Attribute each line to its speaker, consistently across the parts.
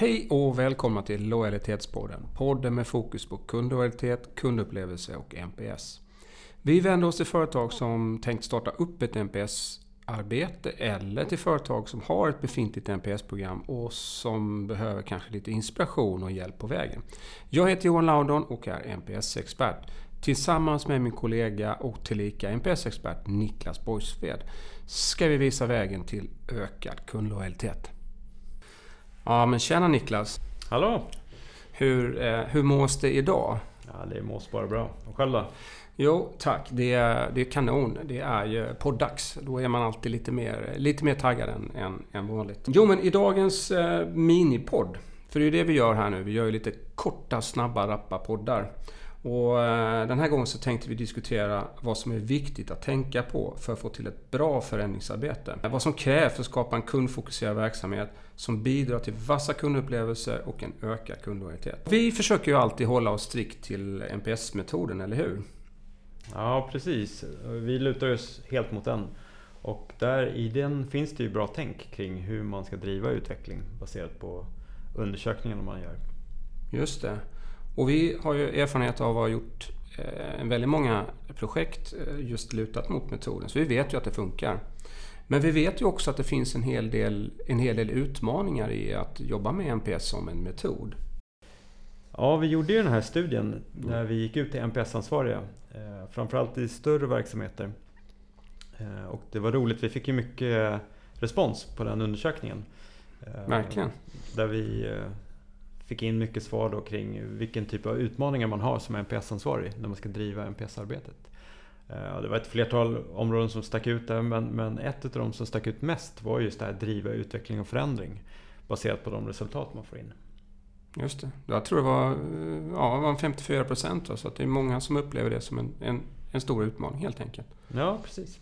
Speaker 1: Hej och välkomna till Lojalitetspodden. Podden med fokus på kundlojalitet, kundupplevelse och NPS. Vi vänder oss till företag som tänkt starta upp ett NPS-arbete eller till företag som har ett befintligt NPS-program och som behöver kanske lite inspiration och hjälp på vägen. Jag heter Johan Laudon och är NPS-expert. Tillsammans med min kollega och tillika NPS-expert Niklas Borgsved ska vi visa vägen till ökad kundlojalitet. Ja, men tjena Niklas!
Speaker 2: Hallå!
Speaker 1: Hur, eh, hur mås det idag?
Speaker 2: Ja, det mås bara bra. Och själv då?
Speaker 1: Jo, tack. Det är, det är kanon. Det är ju poddags. Då är man alltid lite mer, lite mer taggad än, än, än vanligt. Jo, men i dagens eh, minipodd, för det är ju det vi gör här nu. Vi gör ju lite korta, snabba, rappa poddar. Och eh, den här gången så tänkte vi diskutera vad som är viktigt att tänka på för att få till ett bra förändringsarbete. Vad som krävs för att skapa en kundfokuserad verksamhet som bidrar till vassa kundupplevelser och en ökad kundlojalitet. Vi försöker ju alltid hålla oss strikt till NPS-metoden, eller hur?
Speaker 2: Ja, precis. Vi lutar oss helt mot den. Och där i den finns det ju bra tänk kring hur man ska driva utveckling baserat på undersökningarna man gör.
Speaker 1: Just det. Och vi har ju erfarenhet av att ha gjort eh, väldigt många projekt eh, just lutat mot metoden. Så vi vet ju att det funkar. Men vi vet ju också att det finns en hel del, en hel del utmaningar i att jobba med NPS som en metod.
Speaker 2: Ja, vi gjorde ju den här studien när vi gick ut till NPS-ansvariga. Eh, framförallt i större verksamheter. Och det var roligt, vi fick ju mycket respons på den undersökningen.
Speaker 1: Verkligen.
Speaker 2: Där vi fick in mycket svar då kring vilken typ av utmaningar man har som NPS-ansvarig när man ska driva NPS-arbetet. Det var ett flertal områden som stack ut där men, men ett av de som stack ut mest var just det här driva utveckling och förändring baserat på de resultat man får in.
Speaker 1: Just det. Jag tror det var, ja, det var 54 procent. Så att det är många som upplever det som en, en, en stor utmaning helt enkelt.
Speaker 2: Ja, precis.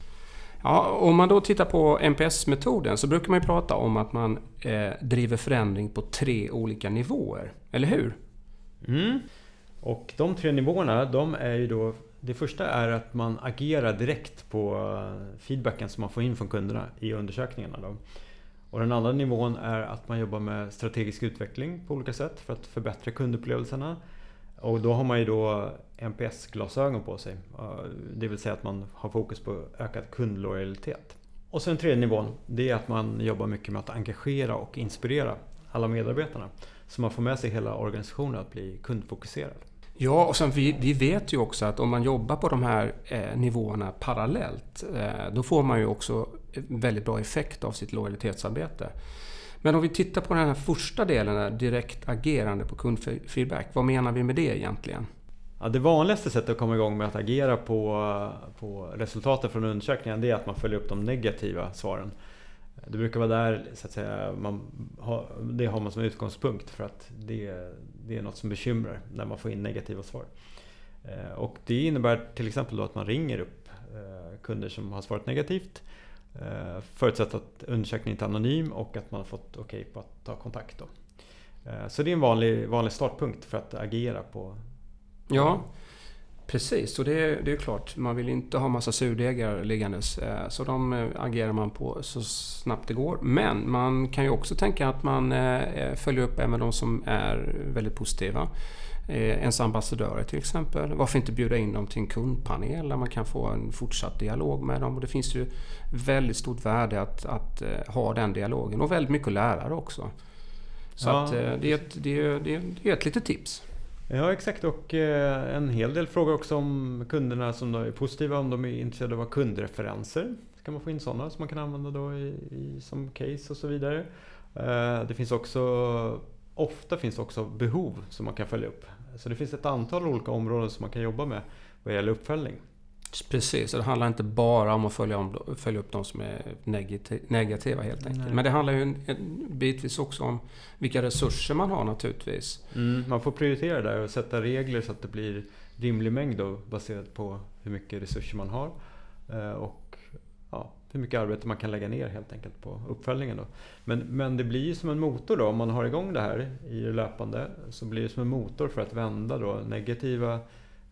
Speaker 1: Ja, om man då tittar på NPS-metoden så brukar man ju prata om att man eh, driver förändring på tre olika nivåer. Eller hur?
Speaker 2: Mm. Och de tre nivåerna, de är ju då... Det första är att man agerar direkt på eh, feedbacken som man får in från kunderna i undersökningarna. Då. Och den andra nivån är att man jobbar med strategisk utveckling på olika sätt för att förbättra kundupplevelserna. Och då har man ju då NPS-glasögon på sig. Det vill säga att man har fokus på ökad kundlojalitet. Och sen tredje nivån, det är att man jobbar mycket med att engagera och inspirera alla medarbetarna. Så man får med sig hela organisationen att bli kundfokuserad.
Speaker 1: Ja, och sen vi, vi vet ju också att om man jobbar på de här eh, nivåerna parallellt, eh, då får man ju också väldigt bra effekt av sitt lojalitetsarbete. Men om vi tittar på den här första delen, direkt agerande på kundfeedback. Vad menar vi med det egentligen?
Speaker 2: Ja, det vanligaste sättet att komma igång med att agera på, på resultaten från undersökningen det är att man följer upp de negativa svaren. Det brukar vara där så att säga, man har, det har man som utgångspunkt för att det, det är något som bekymrar när man får in negativa svar. Eh, och det innebär till exempel då att man ringer upp eh, kunder som har svarat negativt Eh, förutsatt att undersökningen inte är anonym och att man har fått okej okay på att ta kontakt. Då. Eh, så det är en vanlig, vanlig startpunkt för att agera på.
Speaker 1: Ja, precis. Och det är, det är klart, man vill inte ha massa surdegar liggandes. Eh, så de eh, agerar man på så snabbt det går. Men man kan ju också tänka att man följer upp även de som är väldigt positiva ens ambassadörer till exempel. Varför inte bjuda in dem till en kundpanel där man kan få en fortsatt dialog med dem. Och det finns ju väldigt stort värde att, att eh, ha den dialogen och väldigt mycket att lära också. Så ja, att, eh, det, är ett, det, är, det, är, det är ett litet tips.
Speaker 2: Ja exakt och eh, en hel del frågor också om kunderna som är positiva, om de är intresserade av kundreferenser. Kan man få in sådana som man kan använda då i, i som case och så vidare. Det finns också Ofta finns också behov som man kan följa upp. Så det finns ett antal olika områden som man kan jobba med vad gäller uppföljning.
Speaker 1: Precis, det handlar inte bara om att följa, om, följa upp de som är negativa helt enkelt. Nej. Men det handlar ju en, en, bitvis också om vilka resurser man har naturligtvis.
Speaker 2: Mm, man får prioritera där och sätta regler så att det blir rimlig mängd då, baserat på hur mycket resurser man har. Eh, och hur mycket arbete man kan lägga ner helt enkelt på uppföljningen. Då. Men, men det blir ju som en motor då, om man har igång det här i det löpande, så blir det som en motor för att vända då negativa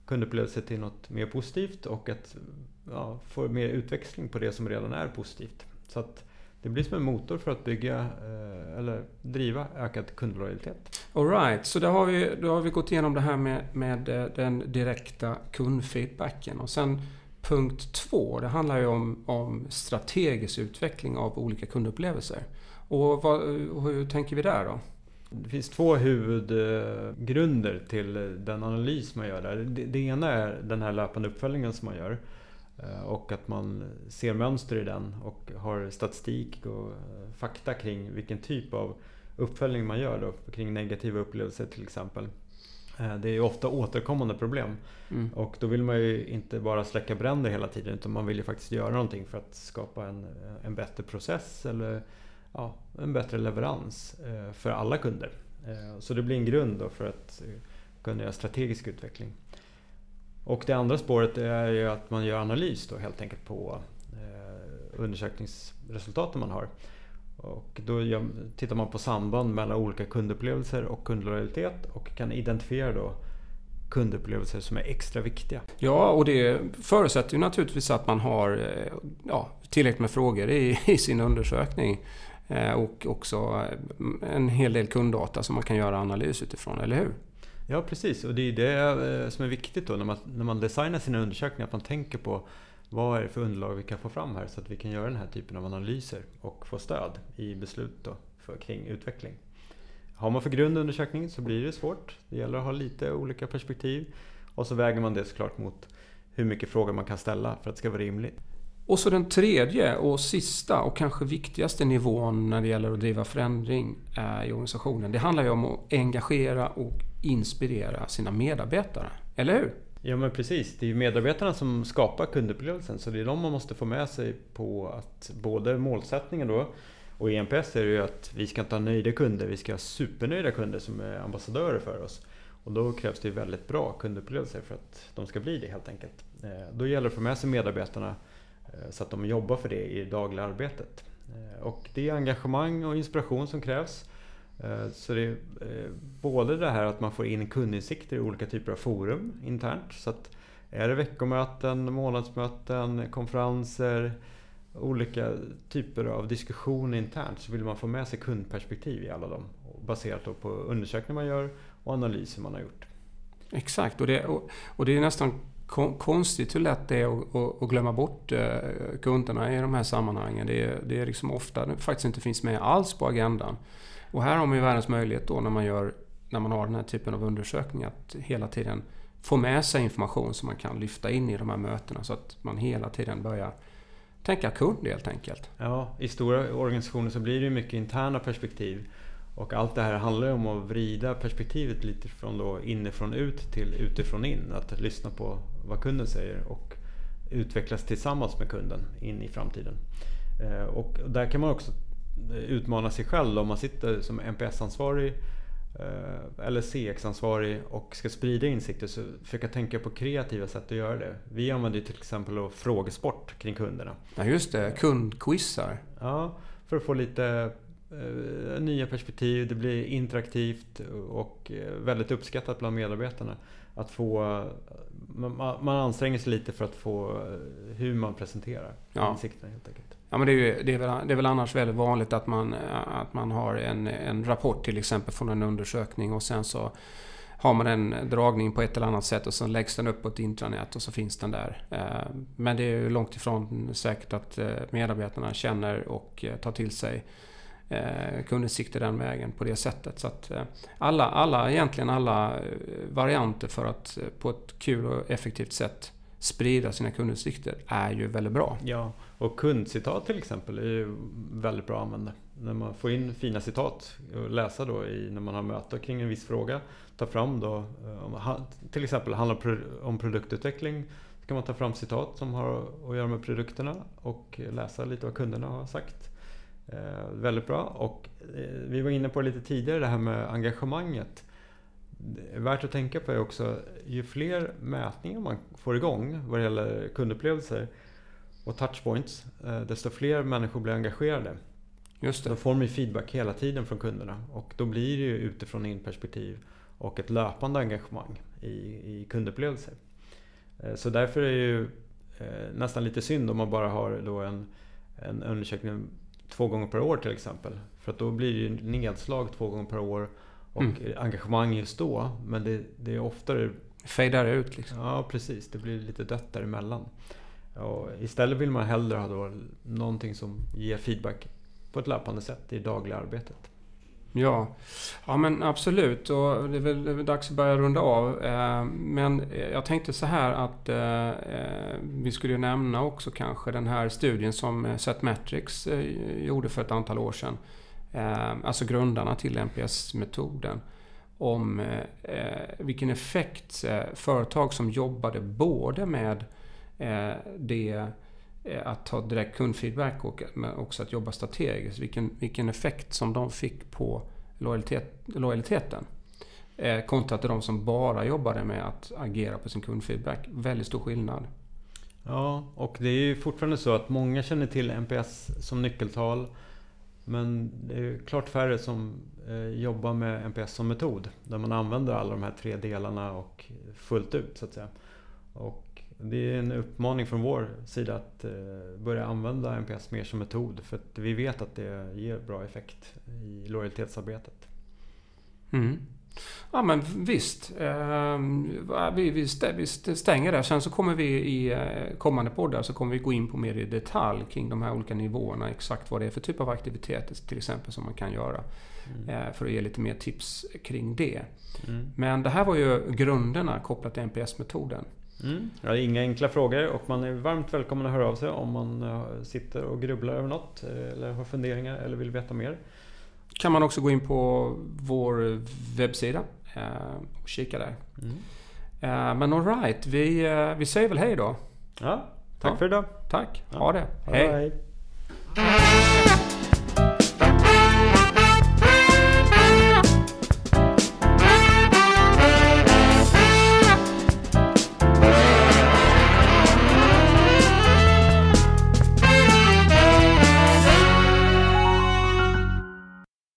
Speaker 2: kundupplevelser till något mer positivt och att ja, få mer utväxling på det som redan är positivt. Så att det blir som en motor för att bygga eh, eller driva ökad kundlojalitet.
Speaker 1: Alright, så då har, vi, då har vi gått igenom det här med, med eh, den direkta kundfeedbacken. Och sen punkt två, det handlar ju om, om strategisk utveckling av olika kundupplevelser. Och vad, hur tänker vi där då?
Speaker 2: Det finns två huvudgrunder till den analys man gör där. Det ena är den här löpande uppföljningen som man gör. Eh, och att man ser mönster i den och har statistik och eh, fakta kring vilken typ av uppföljning man gör då, kring negativa upplevelser till exempel. Eh, det är ju ofta återkommande problem. Mm. Och då vill man ju inte bara släcka bränder hela tiden utan man vill ju faktiskt göra någonting för att skapa en, en bättre process eller ja, en bättre leverans för alla kunder. Så det blir en grund då för att kunna göra strategisk utveckling. Och det andra spåret är ju att man gör analys då helt enkelt på eh, undersökningsresultaten man har. Och då tittar man på samband mellan olika kundupplevelser och kundlojalitet och kan identifiera då kundupplevelser som är extra viktiga.
Speaker 1: Ja, och det förutsätter ju naturligtvis att man har eh, ja, tillräckligt med frågor i, i sin undersökning. Eh, och också en hel del kunddata som man kan göra analys utifrån, eller hur?
Speaker 2: Ja precis, och det är det eh, som är viktigt då när man, när man designar sina undersökningar, att man tänker på vad är det för underlag vi kan få fram här så att vi kan göra den här typen av analyser och få stöd i beslut då för, kring utveckling. Har man för grundundersökning så blir det svårt. Det gäller att ha lite olika perspektiv och så väger man det såklart mot hur mycket frågor man kan ställa för att det ska vara rimligt.
Speaker 1: Och så den tredje och sista och kanske viktigaste nivån när det gäller att driva förändring i organisationen. Det handlar ju om att engagera och inspirera sina medarbetare. Eller hur?
Speaker 2: Ja men precis, det är ju medarbetarna som skapar kundupplevelsen så det är de man måste få med sig på att både målsättningen då och i NPS är det ju att vi ska inte ha nöjda kunder, vi ska ha supernöjda kunder som är ambassadörer för oss. Och då krävs det ju väldigt bra kundupplevelser för att de ska bli det helt enkelt. Eh, då gäller det att få med sig medarbetarna eh, så att de jobbar för det i det dagliga arbetet. Eh, och det är engagemang och inspiration som krävs. Eh, så det är både det här att man får in kundinsikter i olika typer av forum internt. Så att är det veckomöten, månadsmöten, konferenser, olika typer av diskussion internt så vill man få med sig kundperspektiv i alla dem. Baserat på undersökningar man gör och analyser man har gjort.
Speaker 1: Exakt, och det, och, och det är nästan konstigt hur lätt det är att, glömma bort eh, kunderna i de här sammanhangen. Det är, det är liksom ofta det faktiskt inte finns med alls på agendan. Och här har man ju världens möjlighet då när man, gör, när man har den här typen av undersökning att hela tiden få med sig information som man kan lyfta in i de här mötena så att man hela tiden börjar tänka kund helt enkelt.
Speaker 2: Ja, i stora organisationer så blir det ju mycket interna perspektiv. Och allt det här handlar ju om att vrida perspektivet lite från då inifrån ut till utifrån in. Att lyssna på vad kunden säger och utvecklas tillsammans med kunden in i framtiden. Eh, och där kan man också utmana sig själv om man sitter som NPS-ansvarig eh, eller CX-ansvarig och ska sprida insikter så försöka tänka på kreativa sätt att göra det. Vi använder till exempel frågesport kring kunderna.
Speaker 1: Ja just det, kundquizar.
Speaker 2: Ja, för att få lite eh, nya perspektiv. Det blir interaktivt och eh, väldigt uppskattat bland medarbetarna. Att få, man, man anstränger sig lite för att få hur man presenterar ja. insikterna helt enkelt.
Speaker 1: Ja, men det, är, ju, det, är väl, det är väl annars väldigt vanligt att man, att man har en, en rapport till exempel från en undersökning och sen så har man en dragning på ett eller annat sätt och sen läggs den upp på ett intranät och så finns den där. Eh, men det är ju långt ifrån säkert att eh, medarbetarna känner och eh, tar till sig Eh, kundinsikter den vägen på det sättet. Så att eh, alla, alla, egentligen alla eh, varianter för att på ett kul och effektivt sätt sprida sina kundinsikter är ju väldigt bra.
Speaker 2: Ja, och kundcitat till exempel är ju väldigt bra att använda. När man får in fina citat och läsa då i, när man har möte kring en viss fråga. Ta fram då, till exempel handlar om produktutveckling. Så kan man ta fram citat som har att göra med produkterna och läsa lite vad kunderna har sagt. Eh, väldigt bra. Och eh, vi var inne på det lite tidigare, det här med engagemanget. Värt att tänka på är också, ju fler mätningar man får igång vad det gäller kundupplevelser och touchpoints, eh, desto fler människor blir engagerade. Just det. Då får man feedback hela tiden från kunderna och då blir det ju utifrån in perspektiv och ett löpande engagemang i, i kundupplevelser. Eh, så därför är det ju eh, nästan lite synd om man bara har då en, en undersökning två gånger per år till exempel. För att då blir det ju nedslag två gånger per år och
Speaker 1: Mm.
Speaker 2: engagemang just då. Men det, det är oftare
Speaker 1: Fejdar ut liksom.
Speaker 2: Ja, precis. Det blir lite dött däremellan. Och istället vill man hellre ha då någonting som ger feedback på ett löpande sätt i dagliga arbetet.
Speaker 1: Ja, ja men absolut. Och det är väl det är väl dags att börja runda av. Eh, men eh, jag tänkte så här att eh, vi skulle nämna också kanske den här studien som eh, Setmetrics gjorde för ett antal år sedan. Alltså grundarna till NPS-metoden. Om vilken effekt företag som jobbade både med det Eh, att ta direkt kundfeedback och men också att jobba strategiskt. Vilken, vilken effekt som de fick på lojalitet, lojaliteten. Eh, kontra till de som bara jobbade med att agera på sin kundfeedback. Väldigt stor skillnad.
Speaker 2: Ja, och det är ju fortfarande så att många känner till NPS som nyckeltal. Men det är klart färre som eh, jobbar med NPS som metod. Där man använder alla de här tre delarna och fullt ut så att säga. Och det är en uppmaning från vår sida att eh, börja använda NPS mer som metod. För att vi vet att det ger bra effekt i lojalitetsarbetet.
Speaker 1: Mm. Ja men visst. Eh, vi, vi, stä, vi stänger där. Sen så kommer vi i eh, kommande poddar så kommer vi gå in på mer i detalj kring de här olika nivåerna. Exakt vad det är för typ av aktiviteter till exempel som man kan göra.
Speaker 2: Mm.
Speaker 1: Eh, för att ge lite mer tips kring det.
Speaker 2: Mm.
Speaker 1: Men det här var ju grunderna kopplat till NPS-metoden.
Speaker 2: Mm. Ja, det är inga enkla frågor och man är varmt välkommen att höra av sig om man eh, sitter och grubblar över något eh, eller har funderingar eller vill veta mer.
Speaker 1: Kan man också gå in på vår webbsida eh, och kika där.
Speaker 2: Mm.
Speaker 1: Men alright, vi, vi säger väl hej då.
Speaker 2: Ja, tack
Speaker 1: Ja.
Speaker 2: för idag.
Speaker 1: Tack,
Speaker 2: Ja.
Speaker 1: ha det. Hej.
Speaker 2: hej.